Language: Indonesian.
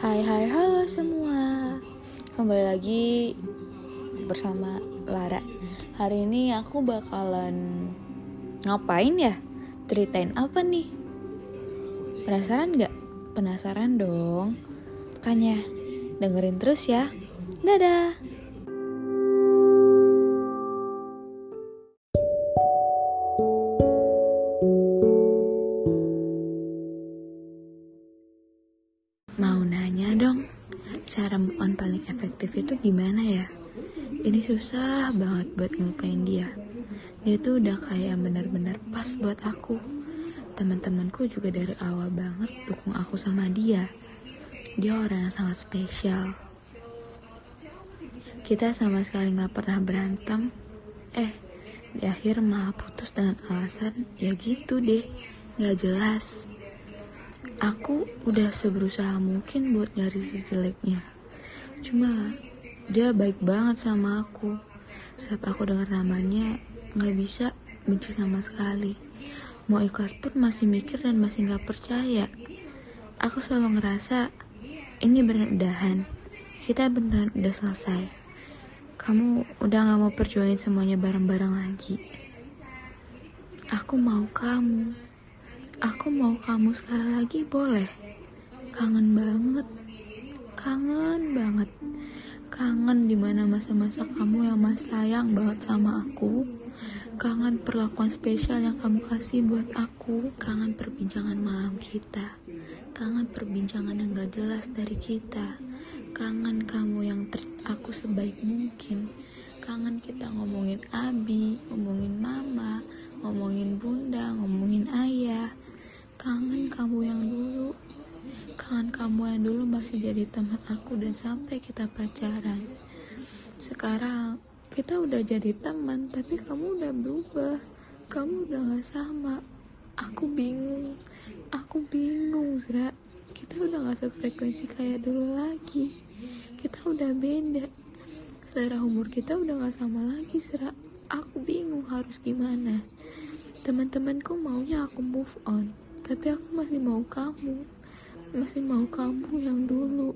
Hai hai halo semua Kembali lagi bersama Lara Hari ini aku bakalan ngapain ya? Ceritain apa nih? Penasaran gak? Penasaran dong Makanya dengerin terus ya Dadah cara move on paling efektif itu gimana ya? Ini susah banget buat ngelupain dia. Dia tuh udah kayak bener-bener pas buat aku. Teman-temanku juga dari awal banget dukung aku sama dia. Dia orang yang sangat spesial. Kita sama sekali gak pernah berantem. Eh, di akhir malah putus dengan alasan ya gitu deh, gak jelas. Aku udah seberusaha mungkin buat nyari sisi jeleknya. Cuma dia baik banget sama aku. Saat aku dengar namanya, nggak bisa benci sama sekali. Mau ikhlas pun masih mikir dan masih nggak percaya. Aku selalu ngerasa ini benar udahan. Kita beneran udah selesai. Kamu udah gak mau perjuangin semuanya bareng-bareng lagi. Aku mau kamu. Aku mau kamu sekali lagi boleh. Kangen banget. Kangen banget. Kangen di mana masa-masa kamu yang masih sayang banget sama aku. Kangen perlakuan spesial yang kamu kasih buat aku. Kangen perbincangan malam kita. Kangen perbincangan yang gak jelas dari kita. Kangen kamu yang treat aku sebaik mungkin. Kangen kita ngomongin abi, ngomongin mama, ngomongin bunda, ngomongin ayah. Kangen kamu yang dulu. Kangen kamu yang dulu masih jadi teman aku dan sampai kita pacaran. Sekarang kita udah jadi teman, tapi kamu udah berubah. Kamu udah gak sama. Aku bingung. Aku bingung, Zra. Kita udah gak sefrekuensi kayak dulu lagi. Kita udah beda. Selera umur kita udah gak sama lagi, Zra. Aku bingung harus gimana. Teman-temanku maunya aku move on, tapi aku masih mau kamu. Masih mau kamu yang dulu.